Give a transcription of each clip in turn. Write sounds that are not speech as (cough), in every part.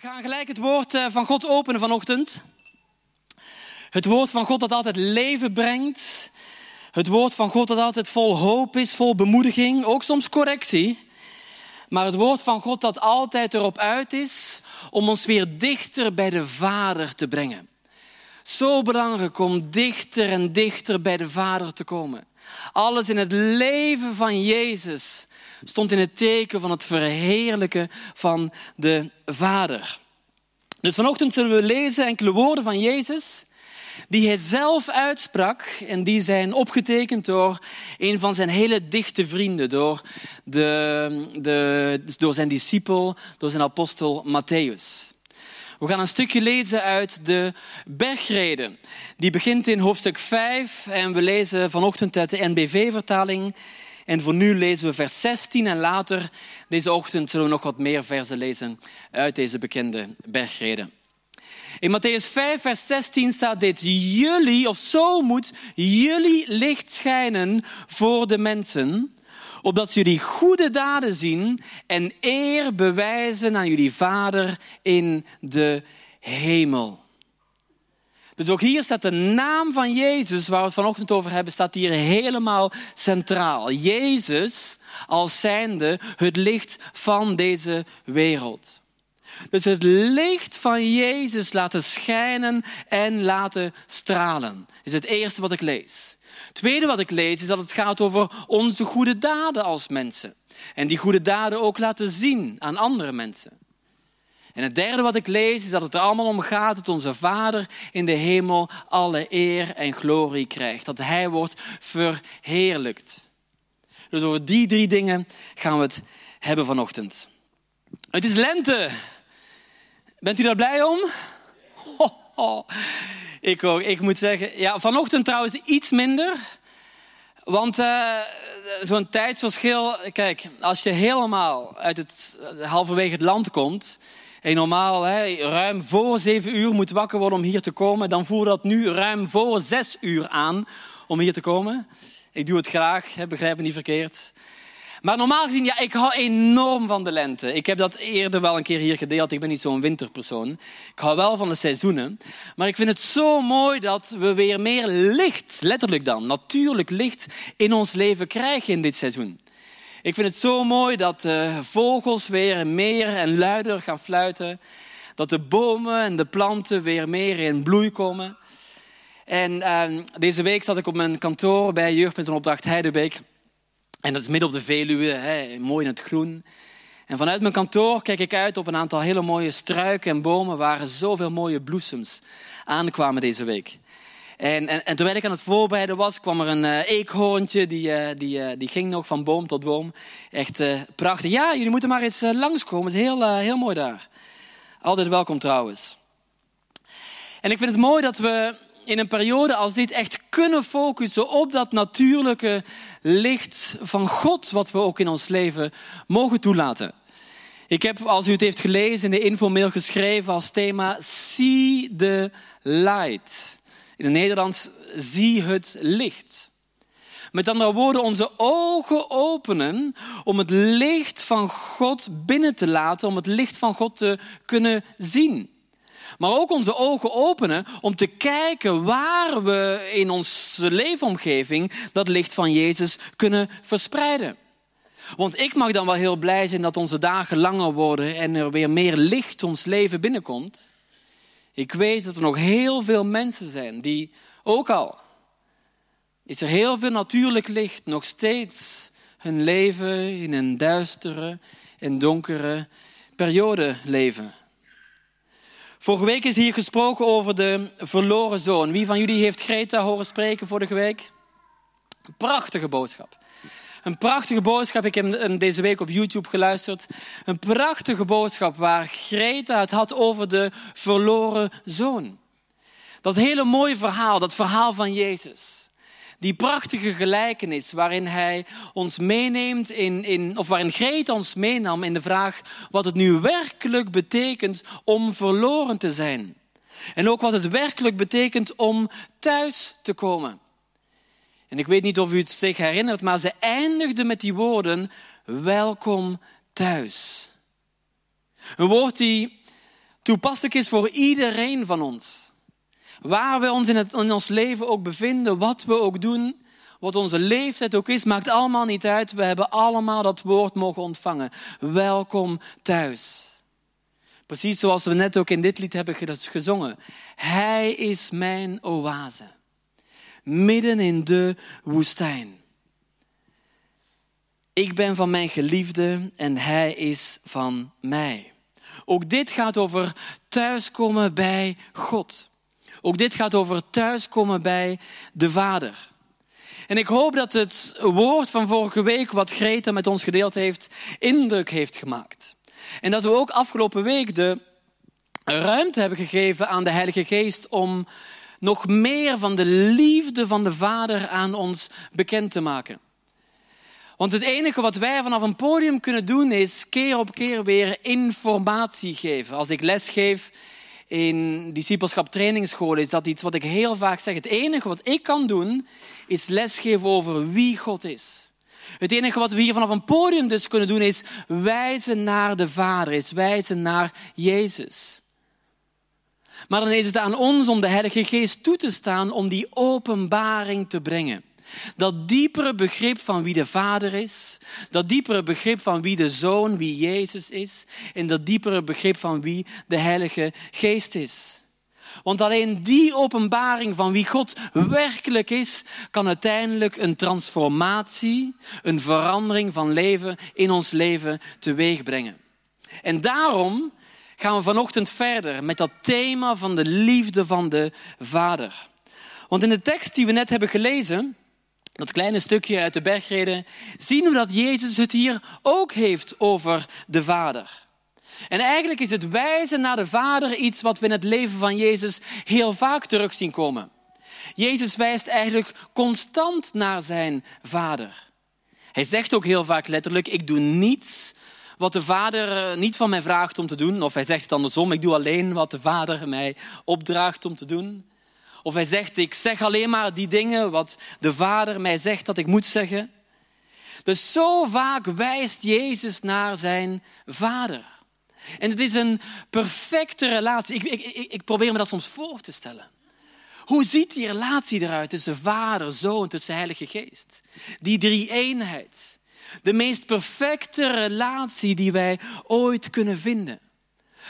gaan gelijk het woord eh, van God openen vanochtend. Het woord van God dat altijd leven brengt. Het woord van God dat altijd vol hoop is, vol bemoediging, ook soms correctie. Maar het woord van God dat altijd erop uit is om ons weer dichter bij de Vader te brengen. Zo belangrijk om dichter en dichter bij de Vader te komen. Alles in het leven van Jezus stond in het teken van het verheerlijken van de Vader. Dus vanochtend zullen we lezen enkele woorden van Jezus die hij zelf uitsprak en die zijn opgetekend door een van zijn hele dichte vrienden, door, de, de, door zijn discipel, door zijn apostel Matthäus. We gaan een stukje lezen uit de bergreden. Die begint in hoofdstuk 5 en we lezen vanochtend uit de NBV-vertaling. En voor nu lezen we vers 16 en later deze ochtend zullen we nog wat meer versen lezen uit deze bekende bergreden. In Matthäus 5, vers 16 staat dit. Jullie, of zo moet jullie licht schijnen voor de mensen, opdat jullie goede daden zien en eer bewijzen aan jullie Vader in de hemel. Dus ook hier staat de naam van Jezus, waar we het vanochtend over hebben, staat hier helemaal centraal. Jezus als zijnde het licht van deze wereld. Dus het licht van Jezus laten schijnen en laten stralen, is het eerste wat ik lees. Tweede wat ik lees is dat het gaat over onze goede daden als mensen. En die goede daden ook laten zien aan andere mensen. En het derde wat ik lees is dat het er allemaal om gaat dat onze Vader in de hemel alle eer en glorie krijgt. Dat Hij wordt verheerlijkt. Dus over die drie dingen gaan we het hebben vanochtend. Het is lente. Bent u daar blij om? Ik ook. Ik moet zeggen, ja, vanochtend trouwens iets minder. Want uh, zo'n tijdsverschil, kijk, als je helemaal uit het halverwege het land komt en normaal hè, ruim voor zeven uur moet wakker worden om hier te komen, dan voel dat nu ruim voor zes uur aan om hier te komen. Ik doe het graag, hè, begrijp me niet verkeerd. Maar normaal gezien, ja, ik hou enorm van de lente. Ik heb dat eerder wel een keer hier gedeeld. Ik ben niet zo'n winterpersoon. Ik hou wel van de seizoenen. Maar ik vind het zo mooi dat we weer meer licht, letterlijk dan, natuurlijk licht in ons leven krijgen in dit seizoen. Ik vind het zo mooi dat de vogels weer meer en luider gaan fluiten. Dat de bomen en de planten weer meer in bloei komen. En uh, deze week zat ik op mijn kantoor bij Jeugd een opdracht Heidebeek. En dat is midden op de Veluwe, hè, mooi in het groen. En vanuit mijn kantoor kijk ik uit op een aantal hele mooie struiken en bomen waar zoveel mooie bloesems aankwamen deze week. En, en, terwijl ik aan het voorbereiden was, kwam er een uh, eekhoorntje, die, uh, die, uh, die ging nog van boom tot boom. Echt prachtig. Ja, jullie moeten maar eens langskomen. Het is heel, heel mooi daar. Altijd welkom trouwens. En ik vind het mooi dat we in een periode als dit echt kunnen focussen op dat natuurlijke licht van God, wat we ook in ons leven mogen toelaten. Ik heb, als u het heeft gelezen, in de infomail geschreven als thema See the light. In het Nederlands, zie het licht. Met andere woorden, onze ogen openen om het licht van God binnen te laten, om het licht van God te kunnen zien. Maar ook onze ogen openen om te kijken waar we in onze leefomgeving dat licht van Jezus kunnen verspreiden. Want ik mag dan wel heel blij zijn dat onze dagen langer worden en er weer meer licht ons leven binnenkomt. Ik weet dat er nog heel veel mensen zijn die ook al is er heel veel natuurlijk licht nog steeds hun leven in een duistere en donkere periode leven. Vorige week is hier gesproken over de verloren zoon. Wie van jullie heeft Greta horen spreken vorige week? Een prachtige boodschap. Een prachtige boodschap. Ik heb deze week op YouTube geluisterd. Een prachtige boodschap waar Greta het had over de verloren zoon. Dat hele mooie verhaal, dat verhaal van Jezus. Die prachtige gelijkenis waarin hij ons meeneemt in, in, of waarin Greta ons meenam in de vraag wat het nu werkelijk betekent om verloren te zijn. En ook wat het werkelijk betekent om thuis te komen. En ik weet niet of u het zich herinnert, maar ze eindigde met die woorden: Welkom thuis. Een woord die toepasselijk is voor iedereen van ons. Waar we ons in, het, in ons leven ook bevinden, wat we ook doen, wat onze leeftijd ook is, maakt allemaal niet uit. We hebben allemaal dat woord mogen ontvangen. Welkom thuis. Precies zoals we net ook in dit lied hebben gezongen. Hij is mijn oase. Midden in de woestijn. Ik ben van mijn geliefde en hij is van mij. Ook dit gaat over thuiskomen bij God. Ook dit gaat over thuiskomen bij de Vader. En ik hoop dat het woord van vorige week, wat Greta met ons gedeeld heeft, indruk heeft gemaakt. En dat we ook afgelopen week de ruimte hebben gegeven aan de Heilige Geest om nog meer van de liefde van de Vader aan ons bekend te maken. Want het enige wat wij vanaf een podium kunnen doen is keer op keer weer informatie geven. Als ik les geef in discipelschap trainingsschool is dat iets wat ik heel vaak zeg. Het enige wat ik kan doen is lesgeven over wie God is. Het enige wat we hier vanaf een podium dus kunnen doen is wijzen naar de Vader, is wijzen naar Jezus. Maar dan is het aan ons om de Heilige Geest toe te staan om die openbaring te brengen. Dat diepere begrip van wie de Vader is, dat diepere begrip van wie de Zoon, wie Jezus is, en dat diepere begrip van wie de Heilige Geest is. Want alleen die openbaring van wie God werkelijk is, kan uiteindelijk een transformatie, een verandering van leven in ons leven teweeg brengen. En daarom gaan we vanochtend verder met dat thema van de liefde van de Vader. Want in de tekst die we net hebben gelezen, dat kleine stukje uit de bergreden, zien we dat Jezus het hier ook heeft over de Vader. En eigenlijk is het wijzen naar de Vader iets wat we in het leven van Jezus heel vaak terug zien komen. Jezus wijst eigenlijk constant naar zijn Vader. Hij zegt ook heel vaak letterlijk: Ik doe niets wat de Vader eh, niet van mij vraagt om te doen. Of hij zegt het andersom: Ik doe alleen wat de Vader mij opdraagt om te doen. Of hij zegt, ik zeg alleen maar die dingen wat de Vader mij zegt dat ik moet zeggen. Dus zo vaak wijst Jezus naar zijn Vader. En het is een perfecte relatie. Ik, ik, ik, probeer me dat soms voor te stellen. Hoe ziet die relatie eruit tussen Vader, Zoon, tussen Heilige Geest? Die drie-eenheid. De meest perfecte relatie die wij ooit kunnen vinden.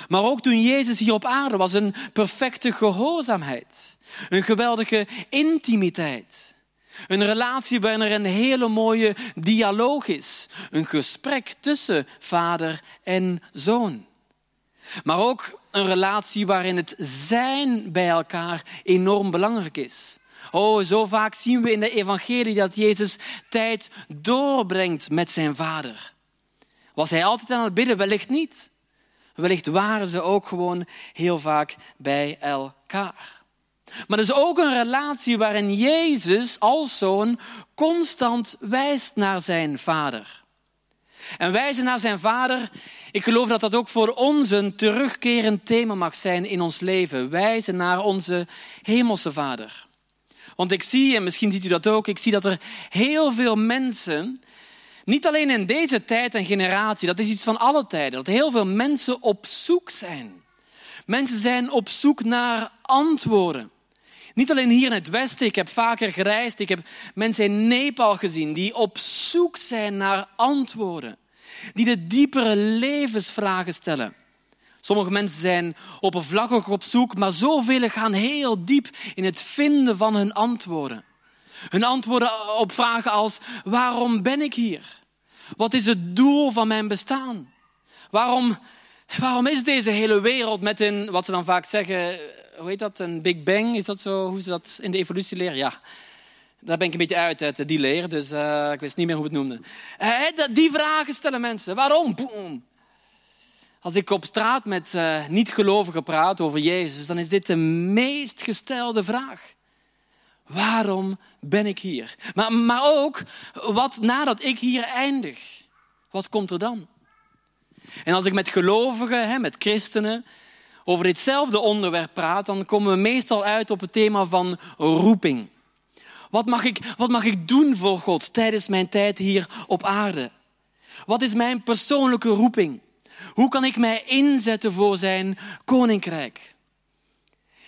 Maar ook toen Jezus hier op aarde was, een perfecte gehoorzaamheid. Een geweldige intimiteit. Een relatie waarin er een hele mooie dialoog is. Een gesprek tussen vader en zoon. Maar ook een relatie waarin het zijn bij elkaar enorm belangrijk is. Oh, zo vaak zien we in de evangelie dat Jezus tijd doorbrengt met zijn vader. Was hij altijd aan het bidden? Wellicht niet. Wellicht waren ze ook gewoon heel vaak bij elkaar. Maar er is ook een relatie waarin Jezus als zoon constant wijst naar zijn vader. En wijzen naar zijn vader, ik geloof dat dat ook voor ons een terugkerend thema mag zijn in ons leven. Wijzen naar onze hemelse vader. Want ik zie, en misschien ziet u dat ook, ik zie dat er heel veel mensen, niet alleen in deze tijd en generatie, dat is iets van alle tijden, dat heel veel mensen op zoek zijn. Mensen zijn op zoek naar antwoorden. Niet alleen hier in het Westen, ik heb vaker gereisd, ik heb mensen in Nepal gezien die op zoek zijn naar antwoorden, die de diepere levensvragen stellen. Sommige mensen zijn oppervlakkig op zoek, maar zoveel gaan heel diep in het vinden van hun antwoorden. Hun antwoorden op vragen als: waarom ben ik hier? Wat is het doel van mijn bestaan? Waarom, waarom is deze hele wereld met een, wat ze dan vaak zeggen, hoe heet dat, een Big Bang? Is dat zo, hoe ze dat in de evolutie leren? Ja, daar ben ik een beetje uit, uit die leer, dus uh, ik wist niet meer hoe het noemden. Uh, die vragen stellen mensen. Waarom? Boom. Als ik op straat met uh, niet-gelovigen praat over Jezus, dan is dit de meest gestelde vraag. Waarom ben ik hier? Maar, maar ook, wat nadat ik hier eindig? Wat komt er dan? En als ik met gelovigen, met christenen, over ditzelfde onderwerp praat, dan komen we meestal uit op het thema van roeping. Wat mag ik, wat mag ik doen voor God tijdens mijn tijd hier op aarde? Wat is mijn persoonlijke roeping? Hoe kan ik mij inzetten voor zijn koninkrijk?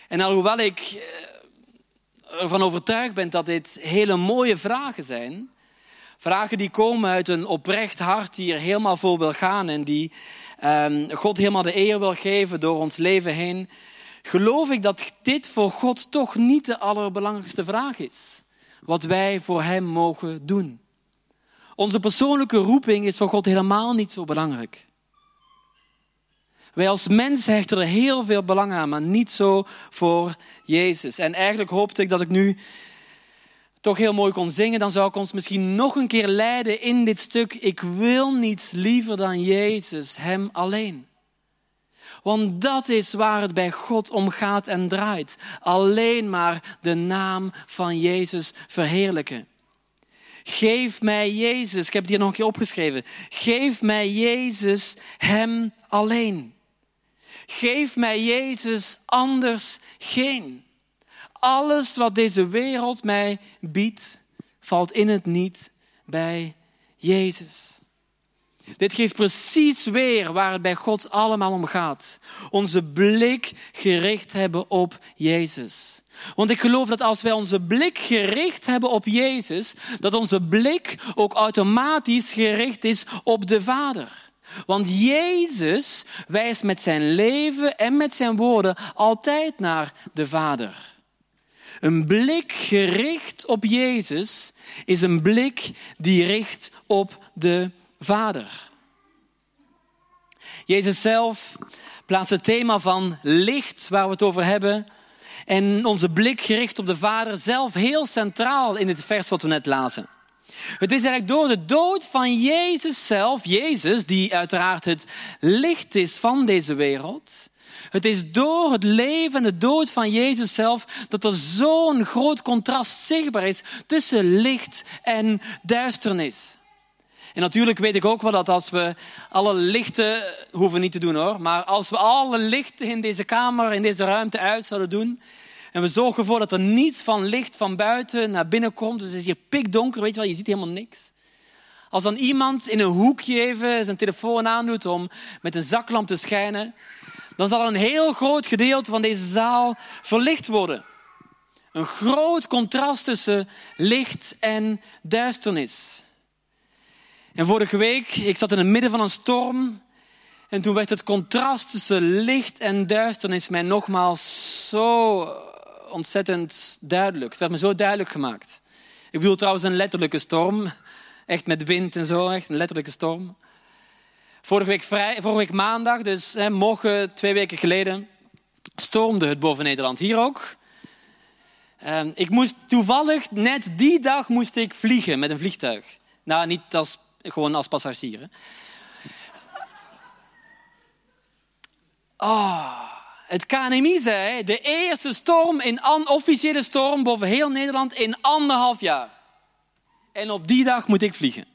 En alhoewel ik eh, ervan overtuigd ben dat dit hele mooie vragen zijn, vragen die komen uit een oprecht hart die er helemaal voor wil gaan en die um, God helemaal de eer wil geven door ons leven heen, geloof ik dat dit voor God toch niet de allerbelangrijkste vraag is. Wat wij voor Hem mogen doen. Onze persoonlijke roeping is voor God helemaal niet zo belangrijk. Wij als mens hechten er heel veel belang aan, maar niet zo voor Jezus. En eigenlijk hoopte ik dat ik nu toch heel mooi kon zingen. Dan zou ik ons misschien nog een keer leiden in dit stuk. Ik wil niets liever dan Jezus, Hem alleen. Want dat is waar het bij God om gaat en draait. Alleen maar de naam van Jezus verheerlijken. Geef mij Jezus. Ik heb het hier nog een keer opgeschreven. Geef mij Jezus, Hem alleen. Geef mij Jezus, anders geen. Alles wat deze wereld mij biedt, valt in het niet bij Jezus. Dit geeft precies weer waar het bij God allemaal om gaat. Onze blik gericht hebben op Jezus. Want ik geloof dat als wij onze blik gericht hebben op Jezus, dat onze blik ook automatisch gericht is op de Vader. Want Jezus wijst met zijn leven en met zijn woorden altijd naar de Vader. Een blik gericht op Jezus is een blik die richt op de Vader. Jezus zelf plaatst het thema van licht, waar we het over hebben, en onze blik gericht op de Vader zelf heel centraal in het vers wat we net lazen. Het is eigenlijk door de dood van Jezus zelf, Jezus, die uiteraard het licht is van deze wereld. Het is door het leven en de dood van Jezus zelf dat er zo'n groot contrast zichtbaar is tussen licht en duisternis. En natuurlijk weet ik ook wel dat als we alle lichten, hoeven niet te doen hoor, maar als we alle lichten in deze kamer, in deze ruimte uit zouden doen, en we zorgen ervoor dat er niets van licht van buiten naar binnen komt. Dus het is hier pikdonker, weet je wel, je ziet helemaal niks. Als dan iemand in een hoekje even zijn telefoon aandoet om met een zaklamp te schijnen, dan zal een heel groot gedeelte van deze zaal verlicht worden. Een groot contrast tussen licht en duisternis. En vorige week, ik zat in het midden van een storm. En toen werd het contrast tussen licht en duisternis mij nogmaals zo ontzettend duidelijk. Het werd me zo duidelijk gemaakt. Ik bedoel trouwens een letterlijke storm. Echt met wind en zo, echt een letterlijke storm. Vorige week, vrij, vorige maandag, dus hè, twee weken geleden, stormde het boven Nederland. Hier ook. Ehm, ik moest toevallig, net die dag moest ik vliegen met een vliegtuig. Nou, niet als, gewoon als passagier. Hè. Oh, het KNMI zei de eerste storm, in officiële storm boven heel Nederland in anderhalf jaar. En op die dag moet ik vliegen.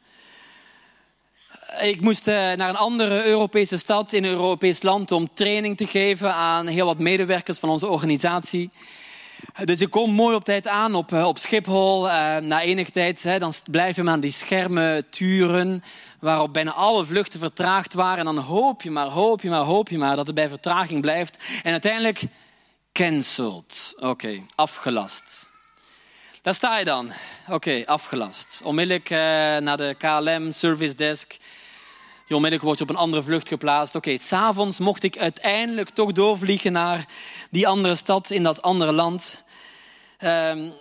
Ik moest eh, naar een andere Europese stad in een Europees land om training te geven aan heel wat medewerkers van onze organisatie. Dus ik kom mooi op tijd aan op, eh, op Schiphol. Uh, na enige tijd hè, dan blijf je maar aan die schermen turen, waarop bijna alle vluchten vertraagd waren. En dan hoop je maar, hoop je maar, hoop je maar dat het bij vertraging blijft. En uiteindelijk cancelled. Oké, afgelast. Daar sta je dan. Oké, afgelast. Onmiddellijk naar de KLM Service Desk. Je onmiddellijk wordt je op een andere vlucht geplaatst. Oké, s'avonds mocht ik uiteindelijk toch doorvliegen naar die andere stad in dat andere land. Um,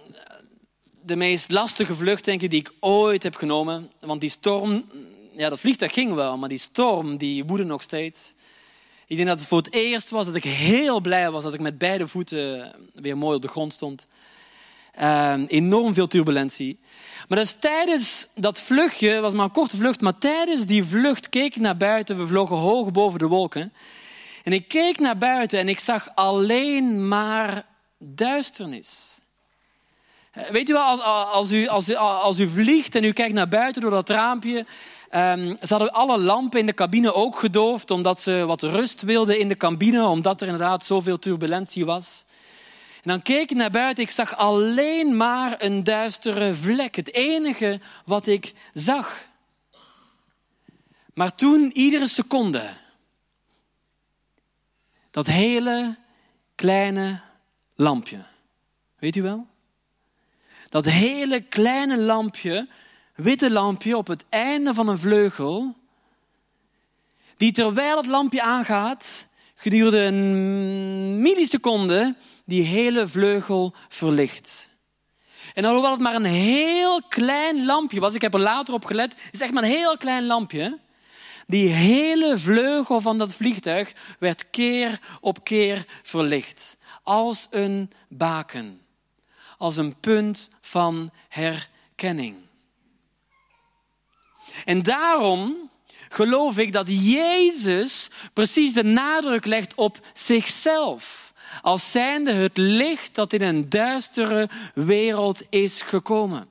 de meest lastige vlucht, denk ik, die ik ooit heb genomen. Want die storm, ja, dat vliegtuig ging wel, maar die storm, die woedde nog steeds. Ik denk dat het voor het eerst was dat ik heel blij was dat ik met beide voeten weer mooi op de grond stond. Um, enorm veel turbulentie. Maar tijdens dat vluchtje, was maar een korte vlucht, maar tijdens die vlucht keek ik naar buiten. We vlogen hoog boven de wolken. En ik keek naar buiten en ik zag alleen maar duisternis. Eh, weet u wel, als, als, u, als, u, als u vliegt en u kijkt naar buiten door dat raampje, um, ze hadden alle lampen in de cabine ook gedoofd, omdat ze wat rust wilden in de cabine, omdat er inderdaad zoveel turbulentie was. En dan keek ik naar buiten, ik zag alleen maar een duistere vlek. Het enige wat ik zag. Maar toen, iedere seconde, Dat hele kleine lampje. Weet u wel? Dat hele kleine lampje, witte lampje op het einde van een vleugel, die terwijl het lampje aangaat, gedurende een milliseconde die hele vleugel verlicht. En alhoewel het maar een heel klein lampje was, ik heb er later op gelet, het is echt maar een heel klein lampje. Die hele vleugel van dat vliegtuig werd keer op keer verlicht. Als een baken. Als een punt van herkenning. En daarom geloof ik dat Jezus precies de nadruk legt op zichzelf als zijnde het licht dat in een duistere wereld is gekomen.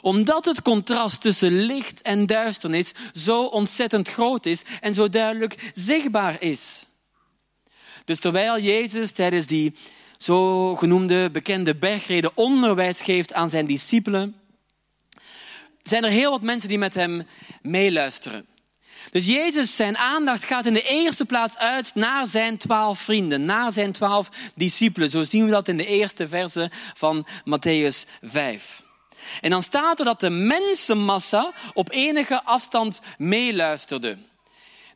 Omdat het contrast tussen licht en duisternis zo ontzettend groot is en zo duidelijk zichtbaar is. Dus terwijl Jezus tijdens die zogenoemde bekende bergreden onderwijs geeft aan zijn discipelen, zijn er heel wat mensen die met hem meeluisteren. Dus Jezus, zijn aandacht gaat in de eerste plaats uit naar zijn twaalf vrienden, naar zijn twaalf discipelen. Zo zien we dat in de eerste verse van Matthäus 5. En dan staat er dat de mensenmassa op enige afstand meeluisterde.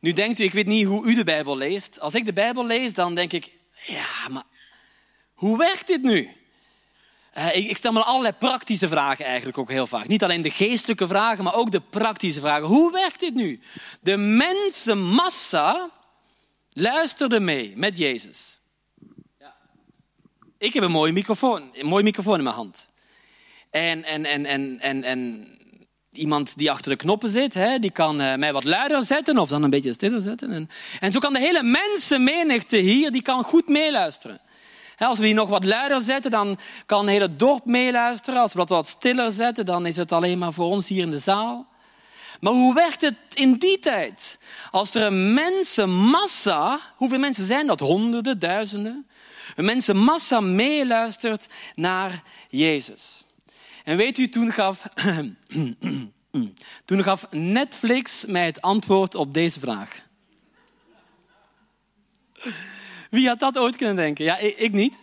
Nu denkt u, ik weet niet hoe u de Bijbel leest. Als ik de Bijbel lees, dan denk ik, ja, maar hoe werkt dit nu? Uh, ik, stel me allerlei praktische vragen eigenlijk ook heel vaak. Niet alleen de geestelijke vragen, maar ook de praktische vragen. Hoe werkt dit nu? De mensenmassa luisterde mee met Jezus. Ja. Ik heb een mooie microfoon, een mooie microfoon in mijn hand. En, en, en, en, en, en iemand die achter de knoppen zit, hè, die kan uh, mij wat luider zetten of dan een beetje stiller zetten. En, en zo kan de hele mensenmenigte hier, die kan goed meeluisteren. Als we die nog wat luider zetten, dan kan een hele dorp meeluisteren. Als we dat wat stiller zetten, dan is het alleen maar voor ons hier in de zaal. Maar hoe werkt het in die tijd? Als er een mensenmassa, hoeveel mensen zijn dat? Honderden, duizenden. Een mensenmassa meeluistert naar Jezus. En weet u, toen gaf, (clears throat) toen gaf Netflix mij het antwoord op deze vraag. Wie had dat ooit kunnen denken? Ja, ik, ik niet.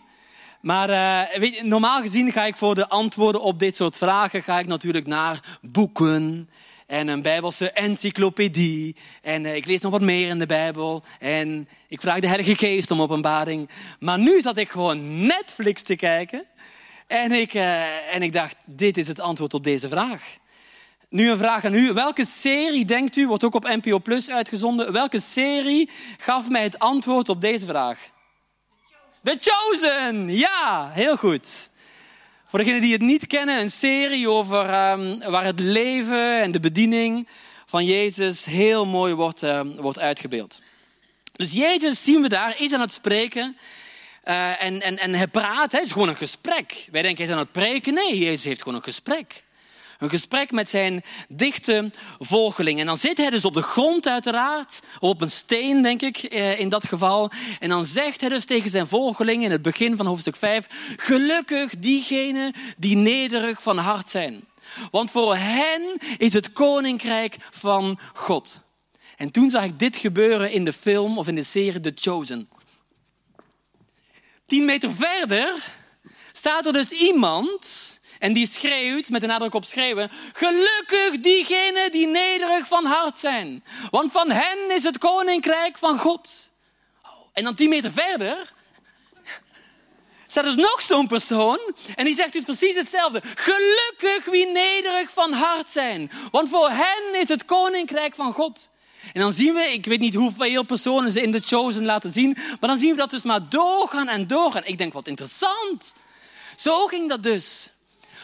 Maar uh, weet je, normaal gezien ga ik voor de antwoorden op dit soort vragen ga ik natuurlijk naar boeken en een Bijbelse encyclopedie. En uh, ik lees nog wat meer in de Bijbel. En ik vraag de Heilige Geest om openbaring. Maar nu zat ik gewoon Netflix te kijken. En ik, uh, en ik dacht, dit is het antwoord op deze vraag. Nu een vraag aan u. Welke serie, denkt u, wordt ook op NPO Plus uitgezonden, welke serie gaf mij het antwoord op deze vraag? The Chosen! Ja, heel goed. Voor degenen die het niet kennen, een serie over um, waar het leven en de bediening van Jezus heel mooi wordt, uh, wordt uitgebeeld. Dus Jezus zien we daar, is aan het spreken. Uh, en, en, en hij praat, het is gewoon een gesprek. Wij denken, hij is aan het preken. Nee, Jezus heeft gewoon een gesprek. Een gesprek met zijn dichte volgeling. En dan zit hij dus op de grond uiteraard, op een steen denk ik eh, in dat geval. En dan zegt hij dus tegen zijn volgeling in het begin van hoofdstuk 5, gelukkig diegenen die nederig van hart zijn. Want voor hen is het koninkrijk van God. En toen zag ik dit gebeuren in de film of in de serie The Chosen. Tien meter verder staat er dus iemand en die schreeuwt, met de nadruk op schreeuwen, gelukkig diegenen die nederig van hart zijn. Want van hen is het koninkrijk van God. En dan tien meter verder staat dus nog zo'n persoon en die zegt dus precies hetzelfde. Gelukkig wie nederig van hart zijn, want voor hen is het koninkrijk van God. En dan zien we, ik weet niet hoeveel personen ze in de Chosen laten zien, maar dan zien we dat dus maar doorgaan en doorgaan. Ik denk, wat interessant. Zo ging dat dus.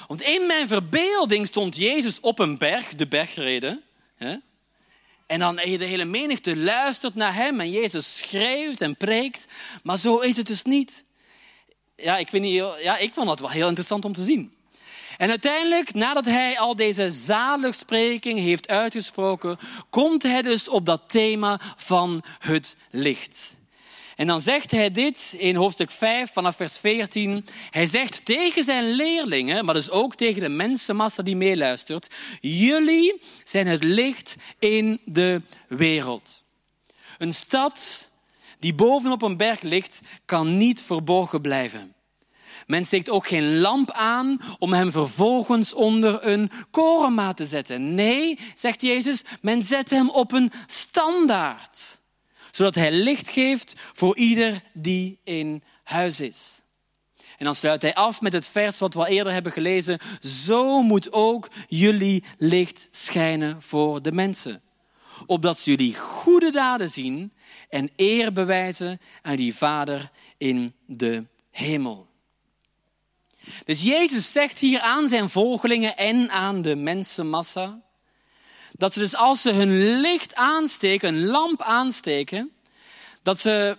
Want in mijn verbeelding stond Jezus op een berg, de bergreden. Hè? En dan de hele menigte luistert naar hem en Jezus schreeuwt en preekt. Maar zo is het dus niet. Ja, ik, weet niet, ja, ik vond dat wel heel interessant om te zien. En uiteindelijk, nadat hij al deze zaligspreking heeft uitgesproken, komt hij dus op dat thema van het licht. En dan zegt hij dit in hoofdstuk 5 vanaf vers 14. Hij zegt tegen zijn leerlingen, maar dus ook tegen de mensenmassa die meeluistert. Jullie zijn het licht in de wereld. Een stad die bovenop een berg ligt, kan niet verborgen blijven. Men steekt ook geen lamp aan om hem vervolgens onder een korenmaat te zetten. Nee, zegt Jezus, men zet hem op een standaard, zodat hij licht geeft voor ieder die in huis is. En dan sluit hij af met het vers wat we al eerder hebben gelezen. Zo moet ook jullie licht schijnen voor de mensen. Opdat ze jullie goede daden zien en eer bewijzen aan die Vader in de hemel. Dus Jezus zegt hier aan zijn volgelingen en aan de mensenmassa dat ze dus als ze hun licht aansteken, een lamp aansteken, dat ze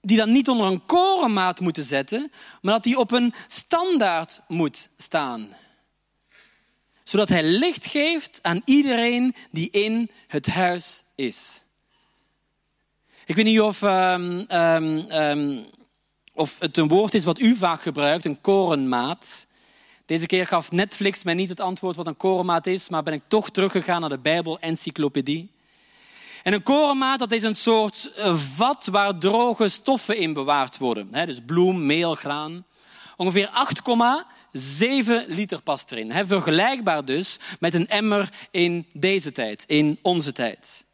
die dan niet onder een korenmaat moeten zetten, maar dat die op een standaard moet staan. Zodat hij licht geeft aan iedereen die in het huis is. Ik weet niet of, um, um, of het een woord is wat u vaak gebruikt, een korenmaat. Deze keer gaf Netflix mij niet het antwoord wat een korenmaat is, maar ben ik toch teruggegaan naar de Bijbel-encyclopedie. En een korenmaat dat is een soort eh, vat waar droge stoffen in bewaard worden. Dus bloem, meel, graan. Ongeveer 8,7 liter past erin. Vergelijkbaar dus met een emmer in deze tijd, in onze tijd.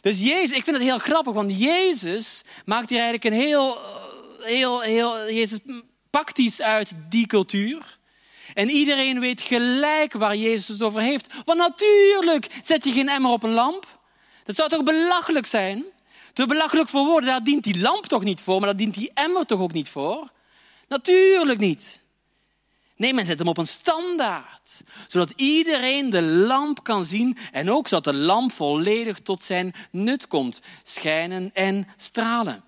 Dus Jezus, ik vind het heel grappig, want Jezus maakt hier eigenlijk een heel, heel, heel, Jezus pakt iets uit die cultuur. En iedereen weet gelijk waar Jezus het over heeft. Want natuurlijk zet je geen emmer op een lamp. Dat zou toch belachelijk zijn? Te belachelijk voor woorden, daar dient die lamp toch niet voor, maar daar dient die emmer toch ook niet voor? Natuurlijk niet. Nee, men zet hem op een standaard, zodat iedereen de lamp kan zien en ook zodat de lamp volledig tot zijn nut komt, schijnen en stralen.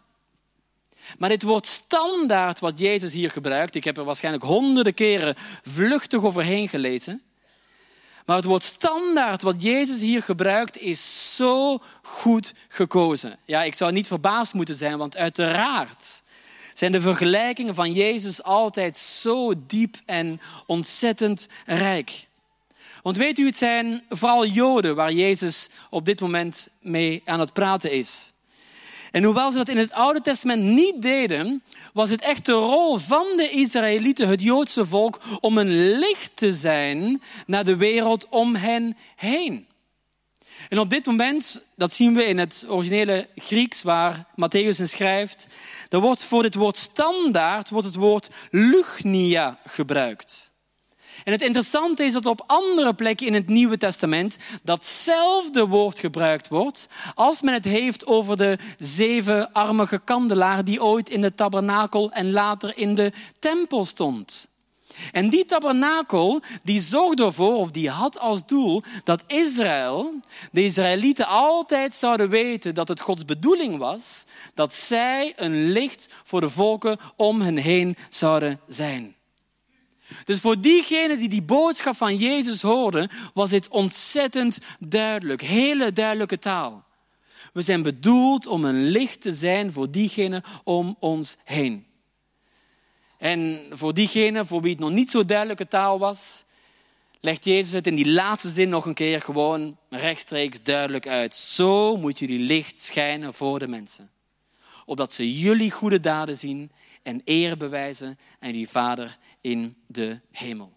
Maar dit woord standaard wat Jezus hier gebruikt, ik heb er waarschijnlijk honderden keren vluchtig overheen gelezen, maar het woord standaard wat Jezus hier gebruikt is zo goed gekozen. Ja, ik zou niet verbaasd moeten zijn, want uiteraard zijn de vergelijkingen van Jezus altijd zo diep en ontzettend rijk. Want weet u, het zijn vooral Joden waar Jezus op dit moment mee aan het praten is. En hoewel ze dat in het Oude Testament niet deden, was het echt de rol van de Israëlieten, het Joodse volk, om een licht te zijn naar de wereld om hen heen. En op dit moment, dat zien we in het originele Grieks waar Matthäus in schrijft, wordt voor dit woord standaard wordt het woord lugnia gebruikt. En het interessante is dat op andere plekken in het Nieuwe Testament datzelfde woord gebruikt wordt als men het heeft over de zevenarmige kandelaar die ooit in de tabernakel en later in de tempel stond. En die tabernakel die zorgde ervoor, of die had als doel, dat Israël, de Israëlieten altijd zouden weten dat het Gods bedoeling was dat zij een licht voor de volken om hen heen zouden zijn. Dus voor diegenen die die boodschap van Jezus hoorden, was dit ontzettend duidelijk. Hele duidelijke taal. We zijn bedoeld om een licht te zijn voor diegenen om ons heen. En voor diegenen voor wie het nog niet zo duidelijke taal was, legt Jezus het in die laatste zin nog een keer gewoon rechtstreeks duidelijk uit. Zo moet jullie licht schijnen voor de mensen. Opdat ze jullie goede daden zien en eer bewijzen aan die Vader in de hemel.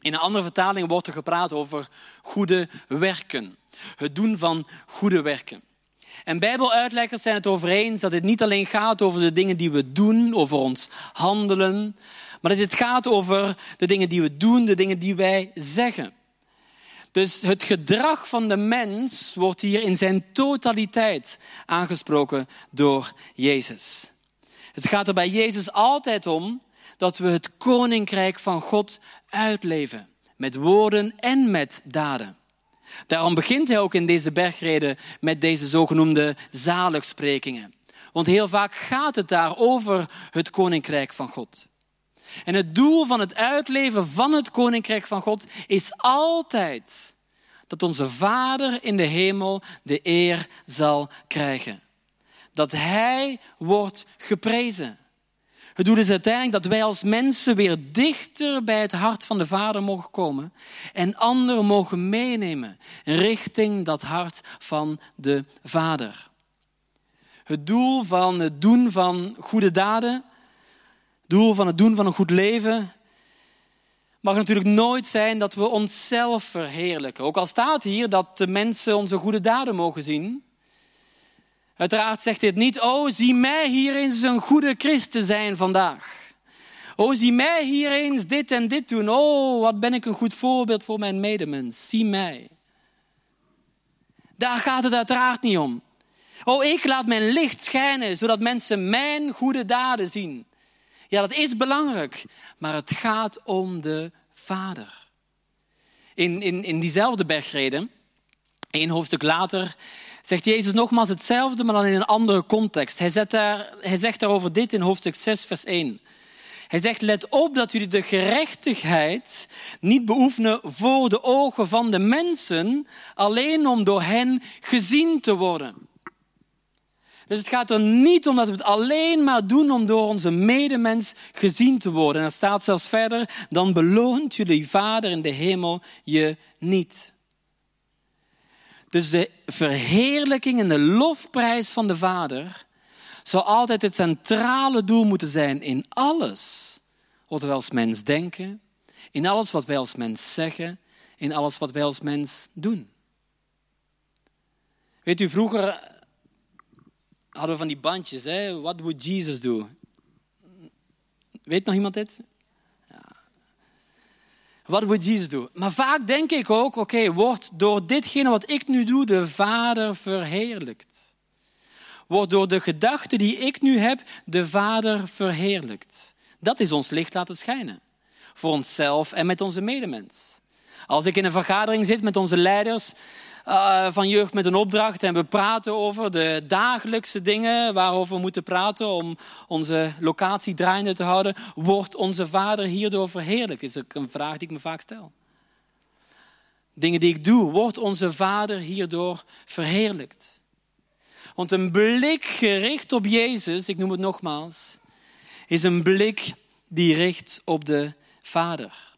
In een andere vertaling wordt er gepraat over goede werken. Het doen van goede werken. En Bijbeluitleggers zijn het over eens dat het niet alleen gaat over de dingen die we doen, over ons handelen, maar dat het gaat over de dingen die we doen, de dingen die wij zeggen. Dus het gedrag van de mens wordt hier in zijn totaliteit aangesproken door Jezus. Het gaat er bij Jezus altijd om dat we het koninkrijk van God uitleven. Met woorden en met daden. Daarom begint hij ook in deze bergreden met deze zogenoemde zaligsprekingen. Want heel vaak gaat het daar over het koninkrijk van God. En het doel van het uitleven van het koninkrijk van God is altijd dat onze Vader in de hemel de eer zal krijgen dat Hij wordt geprezen. Het doel is uiteindelijk dat wij als mensen weer dichter bij het hart van de Vader mogen komen en anderen mogen meenemen richting dat hart van de Vader. Het doel van het doen van goede daden, het doel van het doen van een goed leven, mag natuurlijk nooit zijn dat we onszelf verheerlijken. Ook al staat hier dat de mensen onze goede daden mogen zien. Uiteraard zegt dit niet, oh zie mij hier eens een goede christen zijn vandaag. Oh, zie mij hier eens dit en dit doen. Oh, wat ben ik een goed voorbeeld voor mijn medemens. Zie mij. Daar gaat het uiteraard niet om. Oh, ik laat mijn licht schijnen, zodat mensen mijn goede daden zien. Ja, dat is belangrijk, maar het gaat om de Vader. In, in, in diezelfde bergreden, één hoofdstuk later, zegt Jezus nogmaals hetzelfde, maar dan in een andere context. Hij, zet daar, hij zegt daarover dit in hoofdstuk 6, vers 1. Hij zegt, let op dat jullie de gerechtigheid niet beoefenen voor de ogen van de mensen, alleen om door hen gezien te worden. Dus het gaat er niet om dat we het alleen maar doen om door onze medemens gezien te worden. En er staat zelfs verder, dan beloont jullie Vader in de hemel je niet. Dus de verheerlijking en de lofprijs van de Vader zou altijd het centrale doel moeten zijn in alles wat wij als mens denken, in alles wat wij als mens zeggen, in alles wat wij als mens doen. Weet u, vroeger hadden we van die bandjes, hè? What would Jesus do? Weet nog iemand dit? Ja. What would Jesus do? Maar vaak denk ik ook, oké, wordt door ditgene wat ik nu doe, de Vader verheerlijkt? Wordt door de gedachte die ik nu heb, de Vader verheerlijkt? Dat is ons licht laten schijnen. Voor onszelf en met onze medemens. Als ik in een vergadering zit met onze leiders uh, van jeugd met een opdracht en we praten over de dagelijkse dingen waarover we moeten praten om onze locatie draaiende te houden, wordt onze vader hierdoor verheerlijkt? Is ook een vraag die ik me vaak stel. Dingen die ik doe, wordt onze vader hierdoor verheerlijkt? Want een blik gericht op Jezus, ik noem het nogmaals, is een blik die richt op de Vader.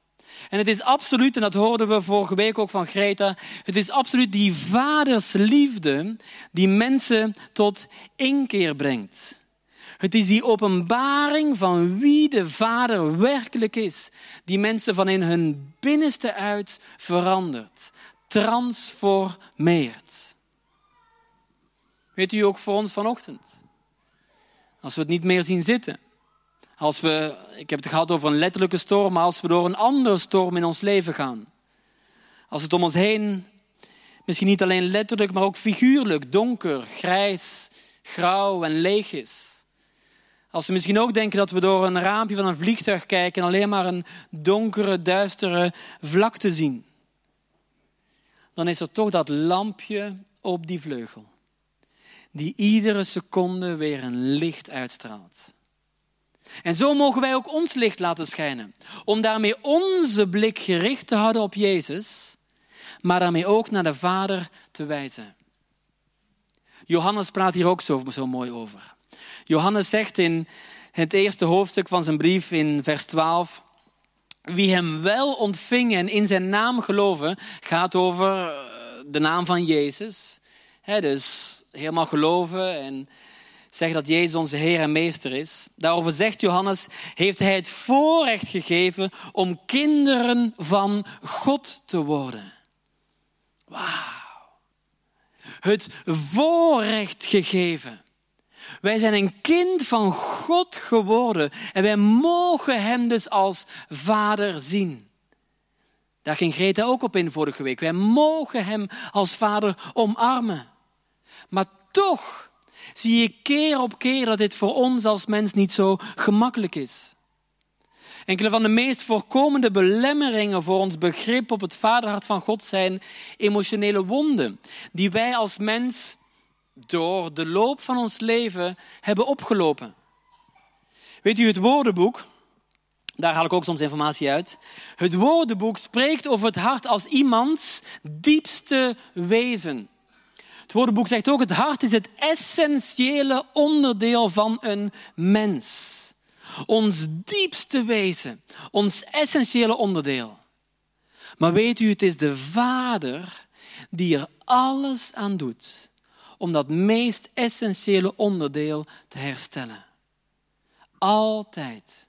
En het is absoluut, en dat hoorden we vorige week ook van Greta, het is absoluut die vadersliefde die mensen tot inkeer brengt. Het is die openbaring van wie de Vader werkelijk is, die mensen van in hun binnenste uit verandert, transformeert. Weet u ook voor ons vanochtend? Als we het niet meer zien zitten, als we, ik heb het gehad over een letterlijke storm, maar als we door een andere storm in ons leven gaan. Als het om ons heen, misschien niet alleen letterlijk, maar ook figuurlijk, donker, grijs, grauw en leeg is. Als we misschien ook denken dat we door een raampje van een vliegtuig kijken en alleen maar een donkere, duistere vlakte zien. Dan is er toch dat lampje op die vleugel. Die iedere seconde weer een licht uitstraalt. En zo mogen wij ook ons licht laten schijnen. Om daarmee onze blik gericht te houden op Jezus, maar daarmee ook naar de Vader te wijzen. Johannes praat hier ook zo, zo mooi over. Johannes zegt in het eerste hoofdstuk van zijn brief in vers 12. Wie hem wel ontvingen en in zijn naam geloven, gaat over eh, de naam van Jezus. dus helemaal geloven en zeggen dat Jezus onze Heer en Meester is. Daarover zegt Johannes, heeft Hij het voorrecht gegeven om kinderen van God te worden. Wauw. Het voorrecht gegeven. Wij zijn een kind van God geworden en wij mogen Hem dus als Vader zien. Daar ging Greta ook op in vorige week. Wij mogen Hem als Vader omarmen. Maar toch zie je keer op keer dat dit voor ons als mens niet zo gemakkelijk is. Enkele van de meest voorkomende belemmeringen voor ons begrip op het vaderhart van God zijn emotionele wonden, die wij als mens door de loop van ons leven hebben opgelopen. Weet u, het woordenboek, daar haal ik ook soms informatie uit. Het woordenboek spreekt over het hart als iemands diepste wezen. Het woordenboek zegt ook, het hart is het essentiële onderdeel van een mens. Ons diepste wezen, ons essentiële onderdeel. Maar weet u, het is de Vader die er alles aan doet om dat meest essentiële onderdeel te herstellen. Altijd.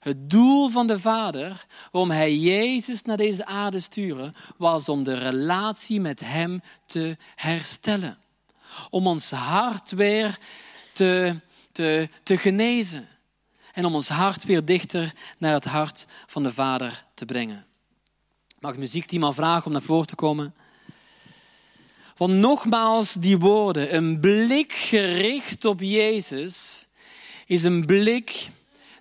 Het doel van de Vader, waarom Hij Jezus naar deze aarde stuurde, was om de relatie met Hem te herstellen. Om ons hart weer te, te, te genezen. En om ons hart weer dichter naar het hart van de Vader te brengen. Mag het muziekteam al vragen om naar voren te komen? Want nogmaals, die woorden, een blik gericht op Jezus, is een blik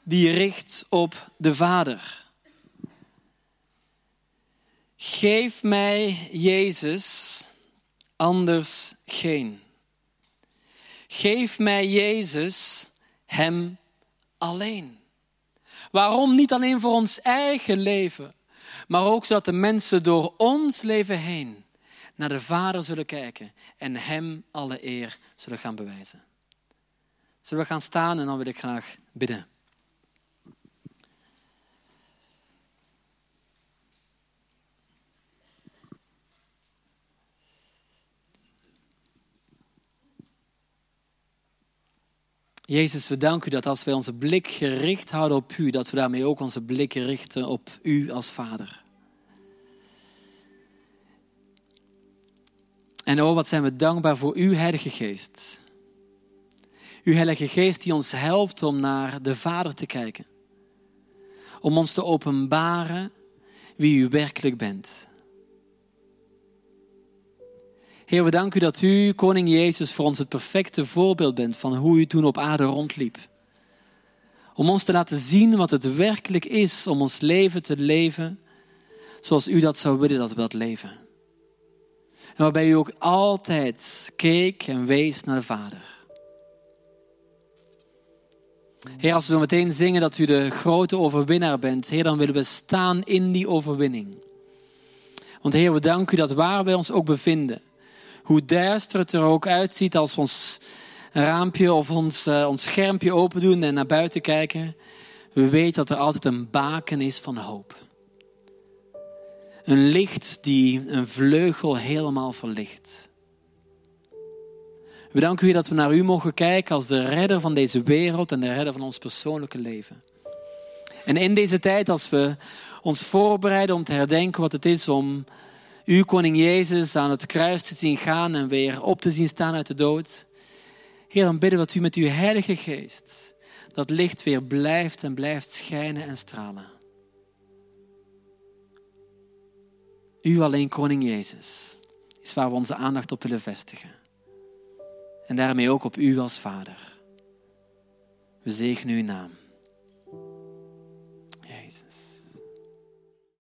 die richt op de Vader. Geef mij Jezus, anders geen. Geef mij Jezus, Hem alleen. Waarom niet alleen voor ons eigen leven, maar ook zodat de mensen door ons leven heen naar de Vader zullen kijken en Hem alle eer zullen gaan bewijzen. Zullen we gaan staan en dan wil ik graag bidden. Jezus, we danken u dat als wij onze blik gericht houden op u, dat we daarmee ook onze blik richten op u als Vader. En oh, wat zijn we dankbaar voor uw Heilige Geest. Uw Heilige Geest die ons helpt om naar de Vader te kijken. Om ons te openbaren wie u werkelijk bent. Heer, we danken u dat u, Koning Jezus, voor ons het perfecte voorbeeld bent van hoe u toen op aarde rondliep. Om ons te laten zien wat het werkelijk is om ons leven te leven zoals u dat zou willen dat we dat leven. En waarbij u ook altijd keek en wees naar de Vader. Heer, als we zo meteen zingen dat u de grote overwinnaar bent, Heer, dan willen we staan in die overwinning. Want Heer, we danken u dat waar wij ons ook bevinden, hoe duister het er ook uitziet als we ons raampje of ons, uh, ons schermpje open doen en naar buiten kijken, we weten dat er altijd een baken is van hoop. Een licht die een vleugel helemaal verlicht. We danken u dat we naar u mogen kijken als de redder van deze wereld en de redder van ons persoonlijke leven. En in deze tijd, als we ons voorbereiden om te herdenken wat het is om u, Koning Jezus, aan het kruis te zien gaan en weer op te zien staan uit de dood. Heer, dan bidden we dat u met uw Heilige Geest dat licht weer blijft en blijft schijnen en stralen. U alleen, Koning Jezus, is waar we onze aandacht op willen vestigen. En daarmee ook op U als Vader. We zegenen uw naam.